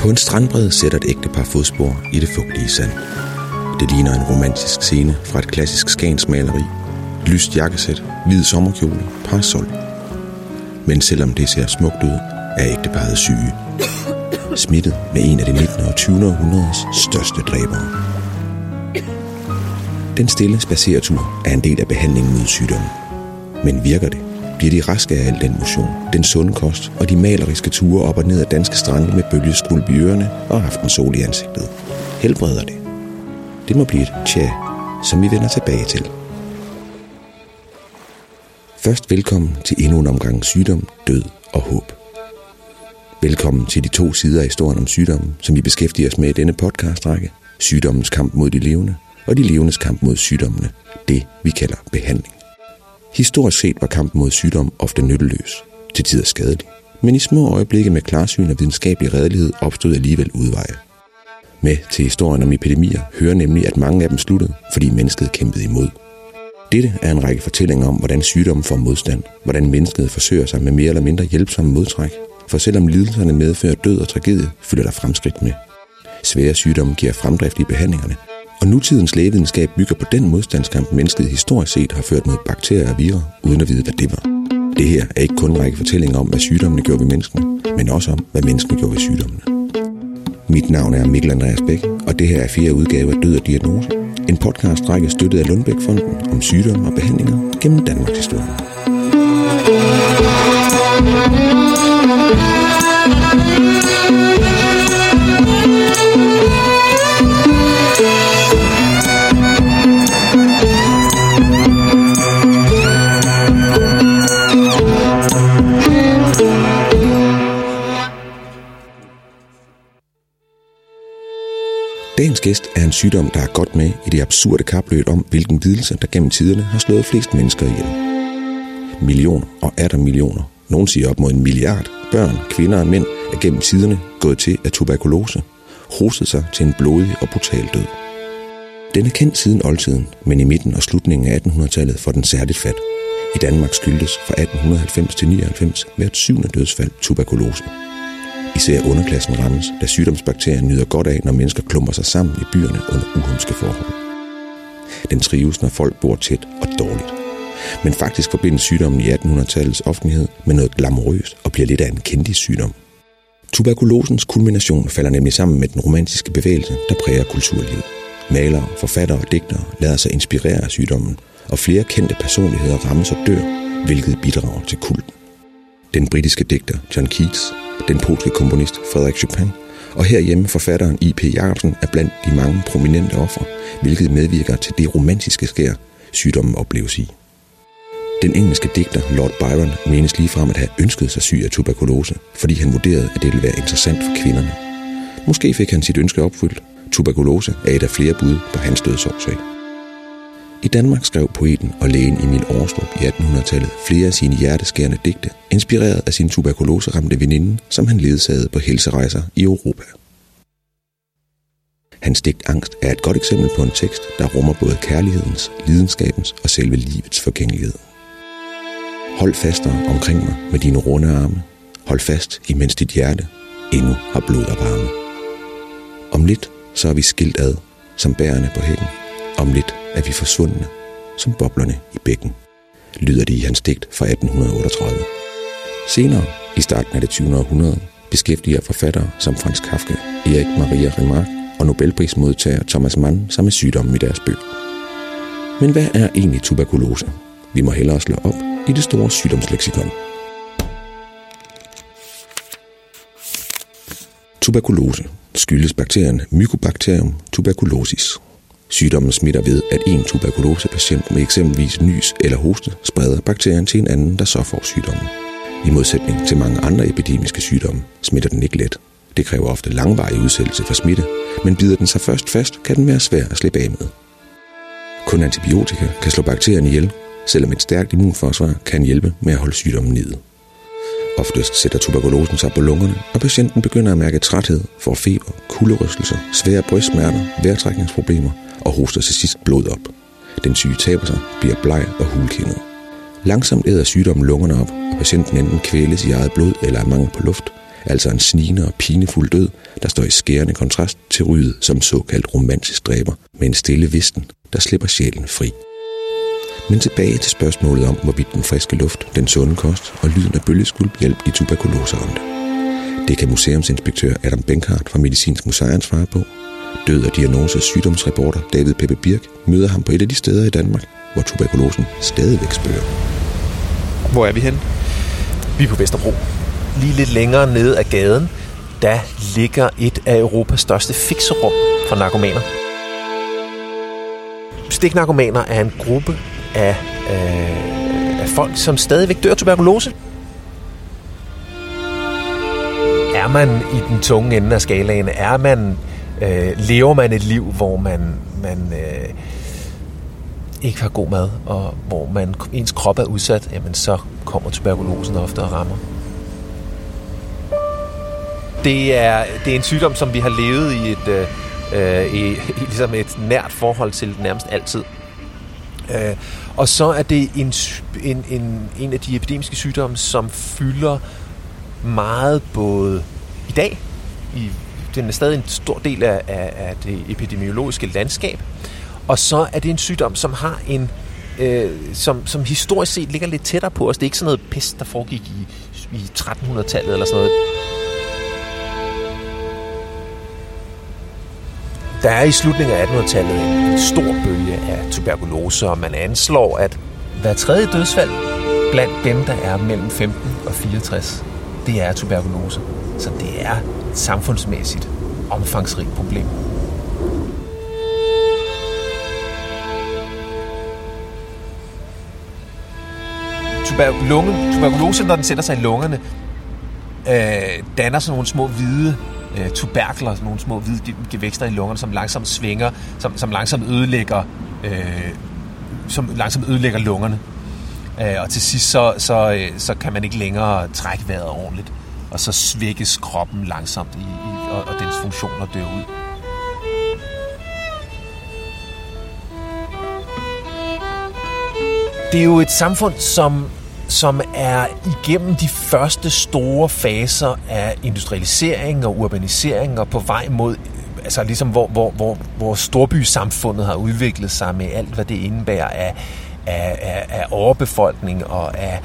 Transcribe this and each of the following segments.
På en strandbred sætter et ægtepar fodspor i det fugtige sand. Det ligner en romantisk scene fra et klassisk skansmaleri. Lyst jakkesæt, hvid sommerkjole, parasol. Men selvom det ser smukt ud, er ægteparret syge. Smittet med en af det 19. og 20. århundredes største dræbere. Den stille spaceretur er en del af behandlingen mod sygdommen. Men virker det? Bliver de raske af al den motion, den sunde kost og de maleriske ture op og ned ad danske strande med bølgeskuld i ørerne og aftensol i ansigtet? Helbreder det? Det må blive et tja, som vi vender tilbage til. Først velkommen til endnu en omgang sygdom, død og håb. Velkommen til de to sider af historien om sygdommen, som vi beskæftiger os med i denne podcastrække. Sygdommens kamp mod de levende, og de levendes kamp mod sygdommene. Det, vi kalder behandling. Historisk set var kampen mod sygdom ofte nytteløs, til tider skadelig. Men i små øjeblikke med klarsyn og videnskabelig redelighed opstod alligevel udveje. Med til historien om epidemier hører nemlig, at mange af dem sluttede, fordi mennesket kæmpede imod. Dette er en række fortællinger om, hvordan sygdommen får modstand, hvordan mennesket forsøger sig med mere eller mindre hjælpsomme modtræk, for selvom lidelserne medfører død og tragedie, følger der fremskridt med. Svære sygdomme giver fremdrift i behandlingerne, og nutidens lægevidenskab bygger på den modstandskamp, mennesket historisk set har ført mod bakterier og virer, uden at vide, hvad det var. Det her er ikke kun en række fortællinger om, hvad sygdommene gjorde ved menneskene, men også om, hvad menneskene gjorde ved sygdommene. Mit navn er Mikkel Andreas Bæk, og det her er fire udgaver af Død og Diagnose. En podcast række støttet af Lundbæk-fonden om sygdomme og behandlinger gennem Danmarks historie. Dagens gæst er en sygdom, der er godt med i det absurde kapløb om, hvilken lidelse, der gennem tiderne har slået flest mennesker ihjel. Millioner og er der millioner, nogen siger op mod en milliard, børn, kvinder og mænd er gennem tiderne gået til af tuberkulose, hostet sig til en blodig og brutal død. Den er kendt siden oldtiden, men i midten og slutningen af 1800-tallet får den særligt fat. I Danmark skyldtes fra 1890 til 99 hvert syvende dødsfald tuberkulose. Især underklassen rammes, da sygdomsbakterien nyder godt af, når mennesker klumper sig sammen i byerne under uhumske forhold. Den trives, når folk bor tæt og dårligt. Men faktisk forbindes sygdommen i 1800-tallets offentlighed med noget glamourøst og bliver lidt af en kendt sygdom. Tuberkulosens kulmination falder nemlig sammen med den romantiske bevægelse, der præger kulturlivet. Malere, forfattere og digtere lader sig inspirere af sygdommen, og flere kendte personligheder rammes og dør, hvilket bidrager til kulten. Den britiske digter John Keats den polske komponist Frederik Chopin, og herhjemme forfatteren I.P. Jacobsen er blandt de mange prominente ofre, hvilket medvirker til det romantiske skær, sygdommen opleves i. Den engelske digter Lord Byron menes ligefrem at have ønsket sig syg af tuberkulose, fordi han vurderede, at det ville være interessant for kvinderne. Måske fik han sit ønske opfyldt. Tuberkulose er et af flere bud på hans dødsårsag. I Danmark skrev poeten og lægen Emil Aarstrup i 1800-tallet flere af sine hjerteskærende digte, inspireret af sin tuberkuloseramte veninde, som han ledsagede på helserejser i Europa. Hans digt Angst er et godt eksempel på en tekst, der rummer både kærlighedens, lidenskabens og selve livets forgængelighed. Hold fastere omkring mig med dine runde arme. Hold fast, imens dit hjerte endnu har blod og varme. Om lidt, så er vi skilt ad, som bærerne på hækken. Om lidt er vi forsvundne, som boblerne i bækken, lyder det i hans digt fra 1838. Senere, i starten af det 20. århundrede, beskæftiger forfattere som Franz Kafka, Erik Maria Remarque og Nobelprismodtager Thomas Mann sig med sygdommen i deres bøger. Men hvad er egentlig tuberkulose? Vi må hellere slå op i det store sygdomsleksikon. Tuberkulose skyldes bakterien Mycobacterium tuberculosis, Sygdommen smitter ved, at en tuberkulosepatient med eksempelvis nys eller hoste spreder bakterien til en anden, der så får sygdommen. I modsætning til mange andre epidemiske sygdomme smitter den ikke let. Det kræver ofte langvarig udsættelse for smitte, men bider den sig først fast, kan den være svær at slippe af med. Kun antibiotika kan slå bakterien ihjel, selvom et stærkt immunforsvar kan hjælpe med at holde sygdommen nede. Oftest sætter tuberkulosen sig på lungerne, og patienten begynder at mærke træthed, får feber, kulderystelser, svære brystsmerter, vejrtrækningsproblemer og hoster til sidst blod op. Den syge taber sig, bliver bleg og hulkindet. Langsomt æder sygdommen lungerne op, og patienten enten kvæles i eget blod eller af mangel på luft, altså en snigende og pinefuld død, der står i skærende kontrast til ryget som såkaldt romantisk dræber med en stille visten, der slipper sjælen fri. Men tilbage til spørgsmålet om, hvorvidt den friske luft, den sunde kost og lyden af bølgeskuld hjælper de tuberkuloseramte. Det kan museumsinspektør Adam Benkhardt fra Medicinsk Museum svare på. Død og diagnose sygdomsreporter David Peppe Birk møder ham på et af de steder i Danmark, hvor tuberkulosen stadigvæk spørger. Hvor er vi hen? Vi er på Vesterbro. Lige lidt længere nede af gaden, der ligger et af Europas største fikserum for narkomaner. Stiknarkomaner er en gruppe af, øh, af folk, som stadigvæk dør af tuberkulose. Er man i den tunge ende af skalaen? Er man, øh, lever man et liv, hvor man, man øh, ikke har god mad, og hvor man, ens krop er udsat, jamen så kommer tuberkulosen ofte og rammer. Det er, det er en sygdom, som vi har levet i et, øh, i, i ligesom et nært forhold til nærmest altid. Øh, og så er det en, en, en, en af de epidemiske sygdomme, som fylder meget både i dag, i, den er stadig en stor del af, af, af det epidemiologiske landskab, og så er det en sygdom, som har en øh, som, som historisk set ligger lidt tættere på os. Det er ikke sådan noget pest, der foregik i, i 1300-tallet eller sådan noget. Der er i slutningen af 1800-tallet en, stor bølge af tuberkulose, og man anslår, at hver tredje dødsfald blandt dem, der er mellem 15 og 64, det er tuberkulose. Så det er samfundsmæssigt omfangsrigt problem. Lunge, tuberkulose, når den sætter sig i lungerne, øh, danner sådan nogle små hvide øh, tuberkler, nogle små hvide gevækster i lungerne, som langsomt svinger, som, som langsomt ødelægger øh, som langsomt ødelægger lungerne. Øh, og til sidst så, så, øh, så kan man ikke længere trække vejret ordentligt, og så svækkes kroppen langsomt, i, i, og, og dens funktioner dør ud. Det er jo et samfund, som som er igennem de første store faser af industrialisering og urbanisering og på vej mod altså ligesom hvor, hvor, hvor, hvor storbysamfundet har udviklet sig med alt, hvad det indebærer af, af, af, af overbefolkning og af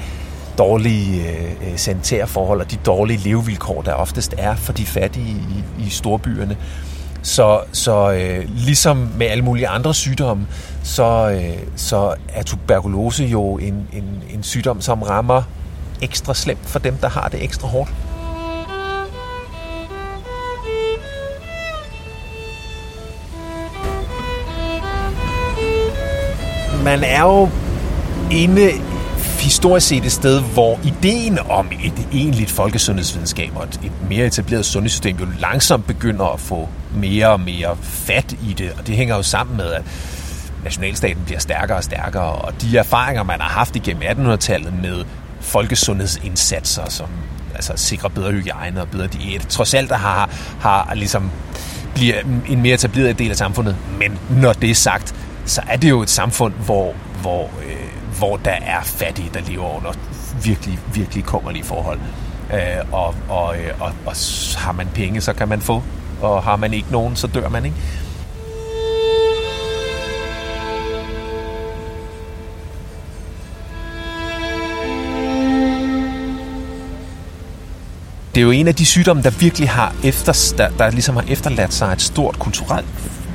dårlige øh, øh, sanitære forhold og de dårlige levevilkår, der oftest er for de fattige i, i storbyerne. Så, så øh, ligesom med alle mulige andre sygdomme, så, øh, så er tuberkulose jo en, en, en sygdom, som rammer ekstra slemt for dem, der har det ekstra hårdt. Man er jo inde historisk set et sted, hvor ideen om et egentligt folkesundhedsvidenskab og et mere etableret sundhedssystem jo langsomt begynder at få mere og mere fat i det. Og det hænger jo sammen med, at nationalstaten bliver stærkere og stærkere, og de erfaringer, man har haft igennem 1800-tallet med folkesundhedsindsatser, som altså sikrer bedre hygiejne og bedre diæt, trods alt der har, har ligesom bliver en mere etableret del af samfundet. Men når det er sagt, så er det jo et samfund, hvor, hvor, øh, hvor der er fattige, der lever under virkelig, virkelig kummerlige forhold. Øh, og, og, øh, og, og har man penge, så kan man få, og har man ikke nogen, så dør man, ikke? det er jo en af de sygdomme, der virkelig har efter, der, der ligesom har efterladt sig et stort kulturelt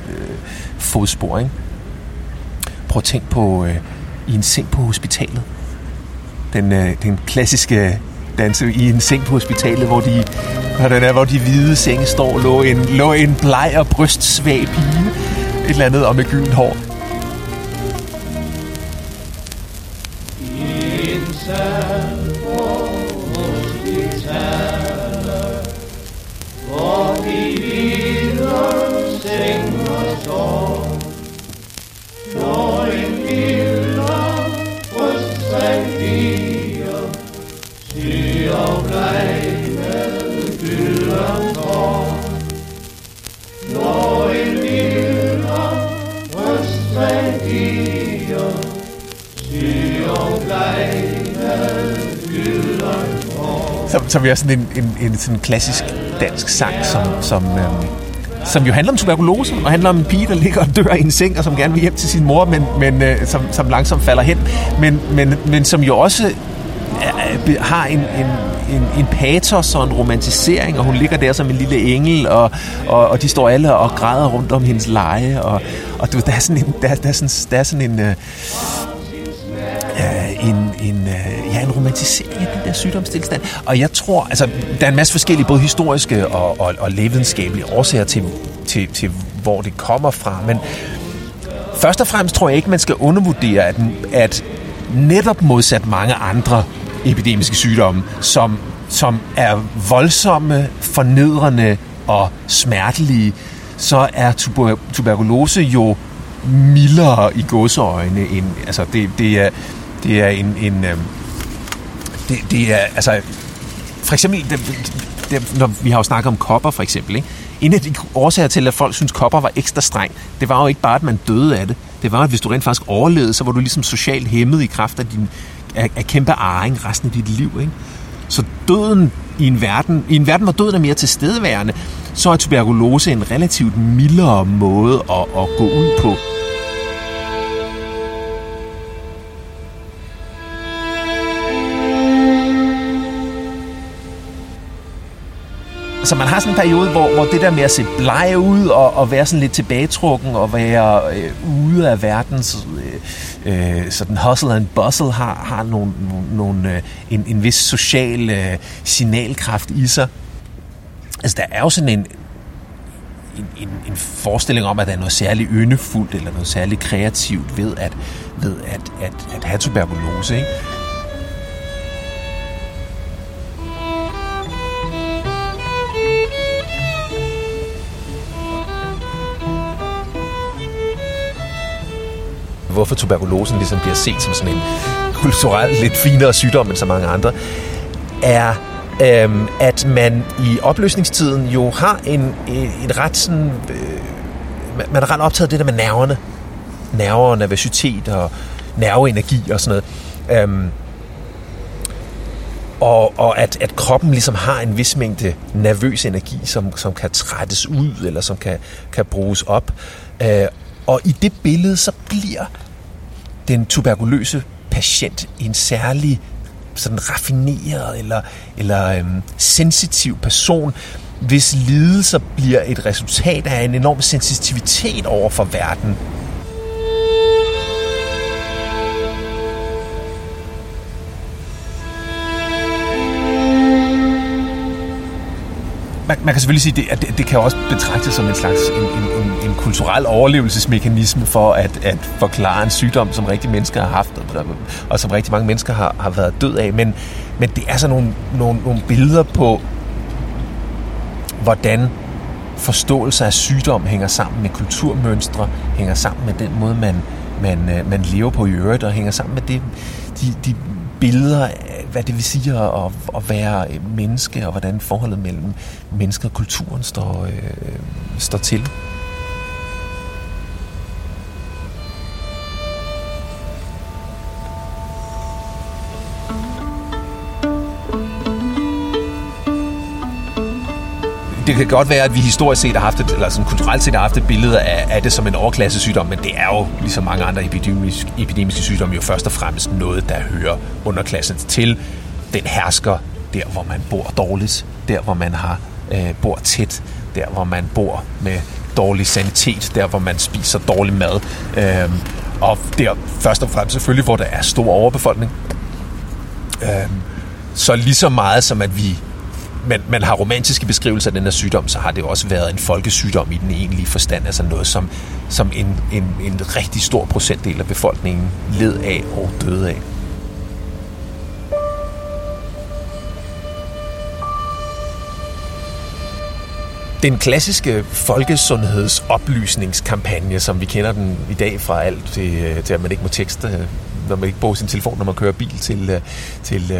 øh, fodspor. Ikke? Prøv at tænke på øh, i en seng på hospitalet. Den, øh, den klassiske danse i en seng på hospitalet, hvor de, hvordan er, hvor de hvide senge står, lå en, lå en bleg og brystsvag pige, et eller andet om med gyldent hår. Som, jo er sådan en, en, en sådan klassisk dansk sang, som, som, øhm, som jo handler om tuberkulose, og handler om en pige, der ligger og dør i en seng, og som gerne vil hjem til sin mor, men, men øh, som, som langsomt falder hen. Men, men, men som jo også øh, øh har en, en, en, en patos og en romantisering, og hun ligger der som en lille engel, og, og, og de står alle og græder rundt om hendes leje, og, og du, der, er sådan en, der, der, er sådan, der er sådan en, øh, øh en, en, øh, en romantisering af den der sygdomstilstand. Og jeg tror, altså, der er en masse forskellige, både historiske og, og, og lægevidenskabelige årsager til, til, til, hvor det kommer fra. Men først og fremmest tror jeg ikke, man skal undervurdere, at, at netop modsat mange andre epidemiske sygdomme, som, som er voldsomme, fornedrende og smertelige, så er tuber- tuberkulose jo mildere i gåseøjne end, altså det, det er, det er en, en øhm, det, det er, altså, for eksempel, det, det, når vi har jo snakket om kopper for eksempel, ikke? En af de årsager til, at folk synes kopper var ekstra streng, det var jo ikke bare, at man døde af det. Det var, at hvis du rent faktisk overlevede, så var du ligesom socialt hæmmet i kraft af, din, af, af kæmpe arring resten af dit liv. Ikke? Så døden i en verden, i en verden, hvor døden er mere tilstedeværende, så er tuberkulose en relativt mildere måde at, at gå ud på. Så man har sådan en periode, hvor, hvor det der med at se bleg ud og, og være sådan lidt tilbagetrukken og være øh, ude af verdens øh, øh, sådan hustle and bustle har, har nogle, nogle, øh, en, en vis social øh, signalkraft i sig. Altså der er jo sådan en, en, en, en forestilling om, at der er noget særligt yndefuldt eller noget særligt kreativt ved at, ved at, at, at have tuberkulose. Ikke? Hvorfor tuberkulosen ligesom bliver set som sådan en kulturelt lidt finere sygdom end så mange andre, er, øhm, at man i opløsningstiden jo har en, en, en ret sådan... Øh, man er ret optaget af det der med nerverne. Nerver og nervøsitet og nerveenergi og sådan noget. Øhm, og, og at, at kroppen ligesom har en vis mængde nervøs energi, som, som kan trættes ud, eller som kan, kan bruges op. Øh, og i det billede, så bliver den tuberkuløse patient en særlig sådan raffineret eller, eller øhm, sensitiv person, hvis lidelser bliver et resultat af en enorm sensitivitet over for verden. Man, man kan selvfølgelig sige, at det, at det kan også betragtes som en slags en, en, en, en kulturel overlevelsesmekanisme for at, at forklare en sygdom, som rigtig mennesker har haft, og, og som rigtig mange mennesker har, har været død af. Men, men det er så nogle, nogle, nogle billeder på, hvordan forståelse af sygdom hænger sammen med kulturmønstre, hænger sammen med den måde, man, man, øh, man lever på i øvrigt, og hænger sammen med det, de, de billeder af, hvad det vil sige at, at være menneske, og hvordan forholdet mellem mennesker og kulturen står, øh, øh står til. Det kan godt være, at vi historisk set har haft et, eller sådan kulturelt set har haft et billede af, af det som en overklassesygdom, men det er jo, ligesom mange andre epidemiske, epidemiske sygdomme, jo først og fremmest noget, der hører underklassen til. Den hersker der, hvor man bor dårligt, der, hvor man har øh, bor tæt, der, hvor man bor med dårlig sanitet, der, hvor man spiser dårlig mad. Øh, og der først og fremmest selvfølgelig, hvor der er stor overbefolkning. Øh, så lige så meget som at vi man, man har romantiske beskrivelser af den her sygdom, så har det også været en folkesygdom i den egentlige forstand, altså noget, som, som en, en, en rigtig stor procentdel af befolkningen led af og døde af. Den klassiske folkesundhedsoplysningskampagne, som vi kender den i dag fra alt til, øh, til at man ikke må tekste øh, når man ikke bruger sin telefon, når man kører bil til, øh, til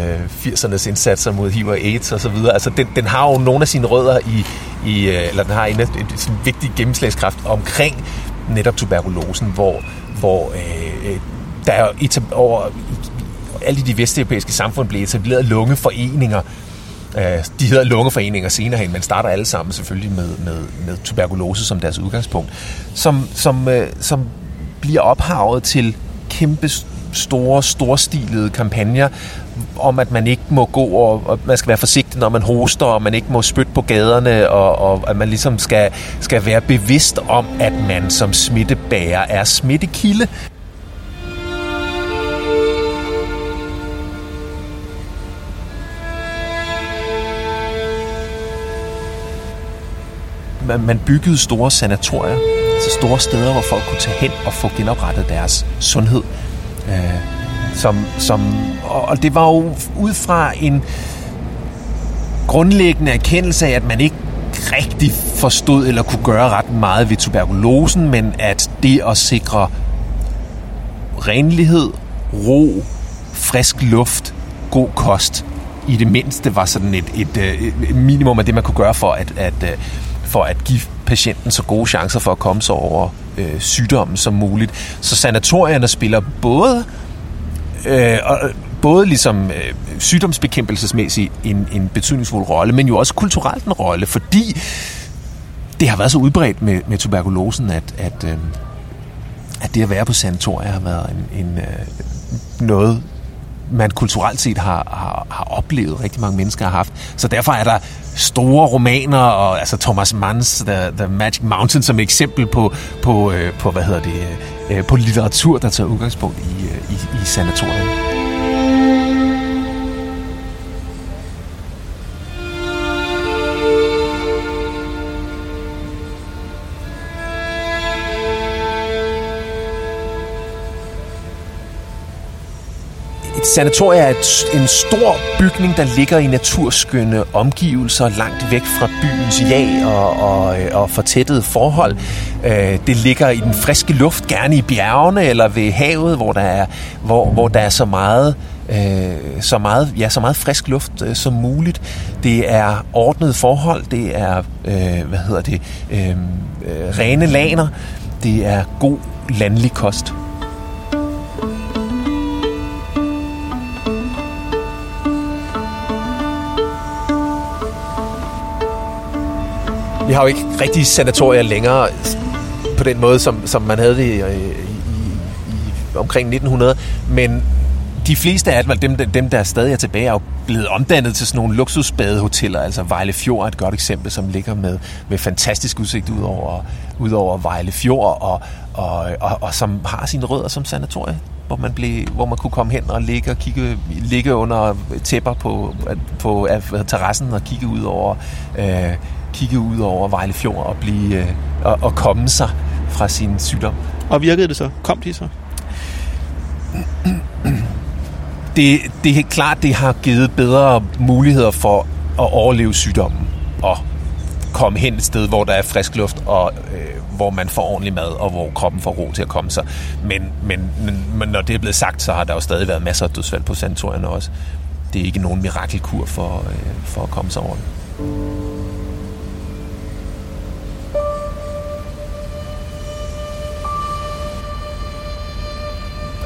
80'ernes indsatser mod HIV og AIDS og så videre. Altså, den, den har jo nogle af sine rødder i, i eller den har en, en, en vigtig gennemslagskraft omkring netop tuberkulosen, hvor, hvor øh, der er over alle de vesteuropæiske samfund blev etableret lungeforeninger, Øh, de hedder lungeforeninger senere hen, men starter alle sammen selvfølgelig med, med, med tuberkulose som deres udgangspunkt, som, som, øh, som bliver ophavet til kæmpe store, storstilede kampagner om, at man ikke må gå, og, og man skal være forsigtig, når man hoster, og man ikke må spytte på gaderne, og, og at man ligesom skal, skal være bevidst om, at man som smittebærer er smittekilde. Man, man byggede store sanatorier, altså store steder, hvor folk kunne tage hen og få genoprettet deres sundhed. Øh, som, som, og det var jo ud fra en grundlæggende erkendelse af, at man ikke rigtig forstod eller kunne gøre ret meget ved tuberkulosen, men at det at sikre renlighed, ro, frisk luft, god kost, i det mindste var sådan et, et, øh, et minimum af det, man kunne gøre for at, at, øh, for at give patienten så gode chancer for at komme sig over øh, sygdommen som muligt. Så sanatorierne spiller både øh, og, både ligesom øh, sygdomsbekæmpelsesmæssigt en, en betydningsfuld rolle, men jo også kulturelt en rolle, fordi det har været så udbredt med, med tuberkulosen, at, at, øh, at det at være på sanatorier har været en, en, øh, noget, man kulturelt set har, har, har oplevet, rigtig mange mennesker har haft. Så derfor er der store romaner, og altså Thomas Manns The, The Magic Mountain som eksempel på, på, øh, på hvad hedder det, øh, på litteratur, der tager udgangspunkt i, øh, i, i sanatoriet. Et sanatorie er et, en stor bygning, der ligger i naturskønne omgivelser langt væk fra byens ja og, og, øh, og fortættede forhold. Øh, det ligger i den friske luft, gerne i bjergene eller ved havet, hvor der er, hvor, hvor der er så meget øh, så meget, ja, så meget frisk luft øh, som muligt. Det er ordnet forhold, det er, øh, hvad hedder det, øh, øh rene laner, det er god landlig kost. Vi har jo ikke rigtig sanatorier længere på den måde, som, som man havde det i, i, i, omkring 1900. Men de fleste af dem, dem, der stadig er tilbage, er jo blevet omdannet til sådan nogle luksusbadehoteller. Altså Vejle Fjord er et godt eksempel, som ligger med, med fantastisk udsigt ud over, ud over Vejle Fjord, og, og, og, og som har sine rødder som sanatorie hvor man, blev, hvor man kunne komme hen og ligge, og kigge, ligge under tæpper på, på terrassen og kigge ud over øh, kigge ud over Vejle Fjord og, blive, øh, og, og komme sig fra sin sygdom. Og virkede det så? Kom de så? Det, det er helt klart, det har givet bedre muligheder for at overleve sygdommen og komme hen et sted, hvor der er frisk luft, og øh, hvor man får ordentlig mad, og hvor kroppen får ro til at komme sig. Men, men, men, men når det er blevet sagt, så har der jo stadig været masser af dødsfald på sanatorierne også. Det er ikke nogen mirakelkur for, øh, for at komme sig over det.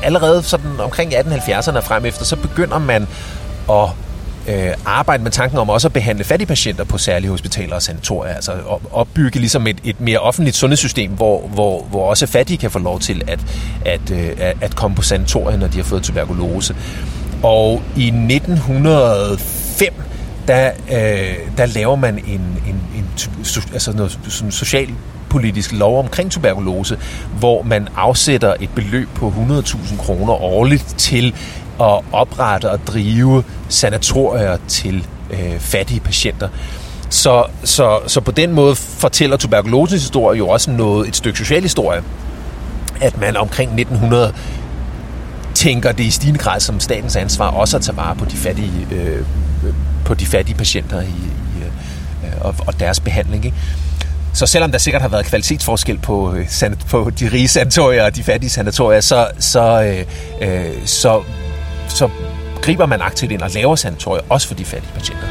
allerede sådan omkring 1870'erne frem efter, så begynder man at øh, arbejde med tanken om også at behandle fattige patienter på særlige hospitaler og sanatorier, altså opbygge ligesom et, et mere offentligt sundhedssystem, hvor, hvor, hvor også fattige kan få lov til at, at, øh, at komme på sanatorier, når de har fået tuberkulose. Og i 1905, der, øh, der laver man en, en, en altså noget sådan social politisk lov omkring tuberkulose, hvor man afsætter et beløb på 100.000 kroner årligt til at oprette og drive sanatorier til øh, fattige patienter. Så, så, så på den måde fortæller tuberkulosens historie jo også noget, et stykke social historie, at man omkring 1900 tænker det i stigende grad som statens ansvar også at tage vare på de fattige, øh, på de fattige patienter i, i, øh, og, og deres behandling. Ikke? Så selvom der sikkert har været kvalitetsforskel på, øh, på de rige sanatorier og de fattige sanatorier, så, så, øh, øh, så, så griber man aktivt ind og laver sanatorier, også for de fattige patienter.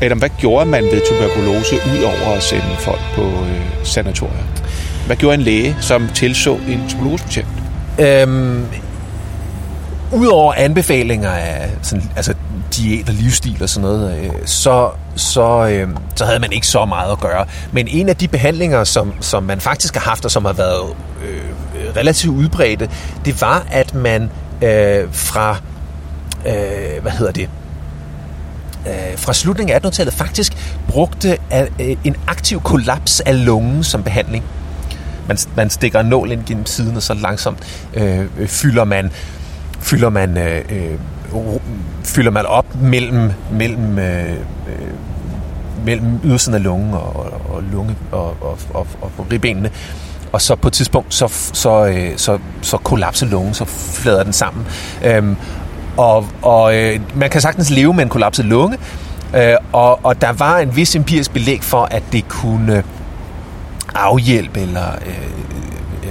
Adam, hvad gjorde man ved tuberkulose, ud over at sende folk på øh, sanatorier? Hvad gjorde en læge, som tilså en tuberkulosepatient? Øhm, Udover anbefalinger af sådan, altså diæt og livsstil og sådan noget, øh, så, så, øh, så havde man ikke så meget at gøre. Men en af de behandlinger, som, som man faktisk har haft, og som har været øh, relativt udbredte, det var, at man øh, fra, øh, hvad hedder det, øh, fra slutningen af 1800-tallet faktisk brugte øh, en aktiv kollaps af lungen som behandling. Man, man stikker en nål ind gennem siden, og så langsomt øh, fylder man fylder man øh, øh, fylder man op mellem mellem øh, øh, mellem ydersiden af lungen og, og, og lunge og, og, og, og ribbenene. Og så på et tidspunkt, så, så, øh, så, så kollapser lungen, så flader den sammen. Øhm, og og øh, man kan sagtens leve med en kollapset lunge, øh, og, og der var en vis empirisk belæg for, at det kunne afhjælpe eller øh,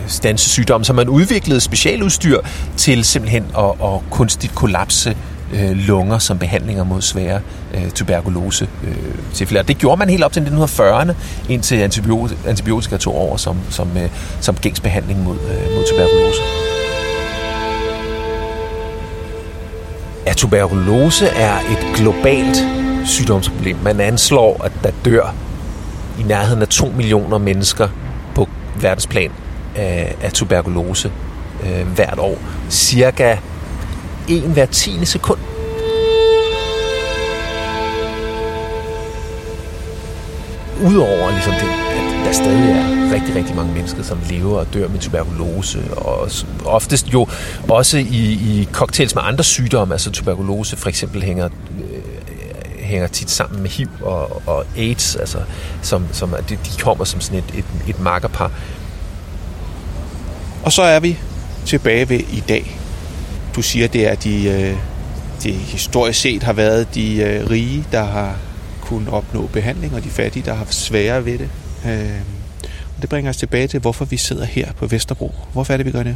stanse sygdom, så man udviklede specialudstyr til simpelthen at, at kunstigt kollapse øh, lunger som behandlinger mod svære øh, tuberkulose øh, tilfælde. Det gjorde man helt op til 1940'erne, indtil antibiotika, antibiotika tog over som, som, øh, som gængsbehandling mod, øh, mod tuberkulose. Ja, tuberkulose er et globalt sygdomsproblem. Man anslår, at der dør i nærheden af 2 millioner mennesker på verdensplan af, af tuberkulose øh, hvert år. Cirka en hver tiende sekund. Udover ligesom det, at der stadig er rigtig, rigtig mange mennesker, som lever og dør med tuberkulose, og oftest jo også i, i cocktails med andre sygdomme, altså tuberkulose for eksempel hænger øh, hænger tit sammen med HIV og, og AIDS, altså, som, som de, de kommer som sådan et, et, et makkerpar. Og så er vi tilbage ved i dag. Du siger, det er de, øh, de historisk set har været de øh, rige, der har kunnet opnå behandling, og de fattige, der har haft sværere ved det. Og det bringer os tilbage til, hvorfor vi sidder her på Vesterbro. Hvorfor er det, vi gør det?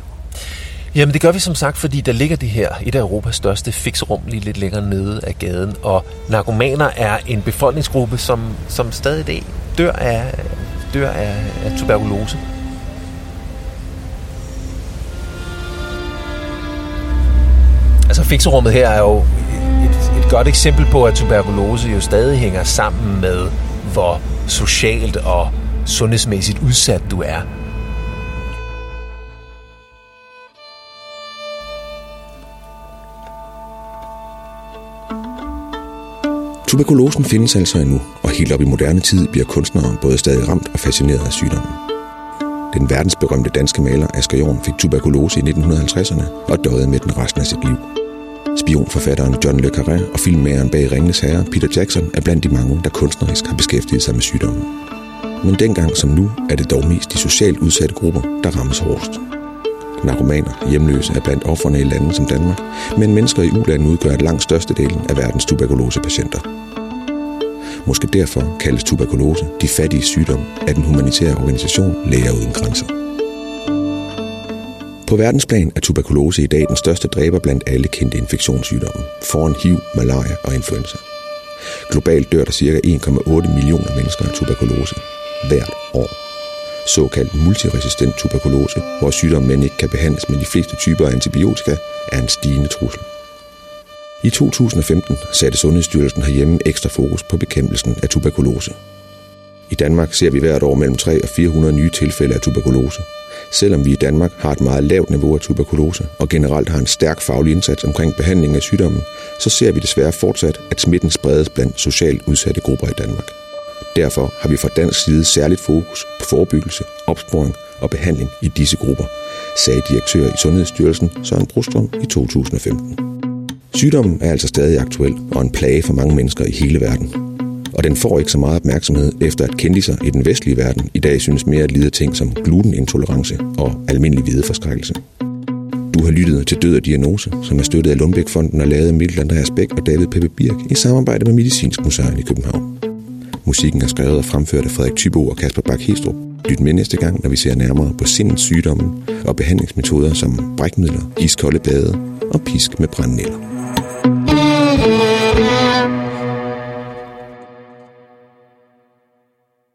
Jamen det gør vi som sagt, fordi der ligger det her, et af Europas største fixerum, lige lidt længere nede af gaden. Og narkomaner er en befolkningsgruppe, som, som stadig i dag dør af, dør af, af tuberkulose. Altså fikserummet her er jo et, et godt eksempel på, at tuberkulose jo stadig hænger sammen med, hvor socialt og sundhedsmæssigt udsat du er. Tuberkulosen findes altså endnu, og helt op i moderne tid bliver kunstnere både stadig ramt og fascineret af sygdommen. Den verdensberømte danske maler Asger Jorn fik tuberkulose i 1950'erne og døde med den resten af sit liv. Spionforfatteren John le Carré og filmmageren bag Ringenes Herre, Peter Jackson, er blandt de mange, der kunstnerisk har beskæftiget sig med sygdommen. Men dengang som nu er det dog mest de socialt udsatte grupper, der rammes hårdest. Narkomaner hjemløse er blandt offerne i lande som Danmark, men mennesker i ulande udgør langt størstedelen af verdens tuberkulosepatienter. Måske derfor kaldes tuberkulose de fattige sygdom af den humanitære organisation Læger Uden Grænser. På verdensplan er tuberkulose i dag den største dræber blandt alle kendte infektionssygdomme, foran HIV, malaria og influenza. Globalt dør der ca. 1,8 millioner mennesker af tuberkulose hvert år. Såkaldt multiresistent tuberkulose, hvor sygdommen ikke kan behandles med de fleste typer af antibiotika, er en stigende trussel. I 2015 satte Sundhedsstyrelsen herhjemme ekstra fokus på bekæmpelsen af tuberkulose. I Danmark ser vi hvert år mellem 3 og 400 nye tilfælde af tuberkulose, Selvom vi i Danmark har et meget lavt niveau af tuberkulose og generelt har en stærk faglig indsats omkring behandling af sygdommen, så ser vi desværre fortsat, at smitten spredes blandt socialt udsatte grupper i Danmark. Derfor har vi fra dansk side særligt fokus på forebyggelse, opsporing og behandling i disse grupper, sagde direktør i Sundhedsstyrelsen Søren Brostrøm i 2015. Sygdommen er altså stadig aktuel og en plage for mange mennesker i hele verden og den får ikke så meget opmærksomhed, efter at kendiser i den vestlige verden i dag synes mere at lide ting som glutenintolerance og almindelig hvideforskrækkelse. Du har lyttet til Død og Diagnose, som er støttet af Lundbækfonden og lavet af Mikkel Andreas Bæk og David Peppe Birk i samarbejde med Medicinsk Museum i København. Musikken er skrevet og fremført af Frederik Tybo og Kasper Bak Hestrup. Lyt med næste gang, når vi ser nærmere på sindens sygdomme og behandlingsmetoder som brækmidler, iskolde bade og pisk med brændnæller.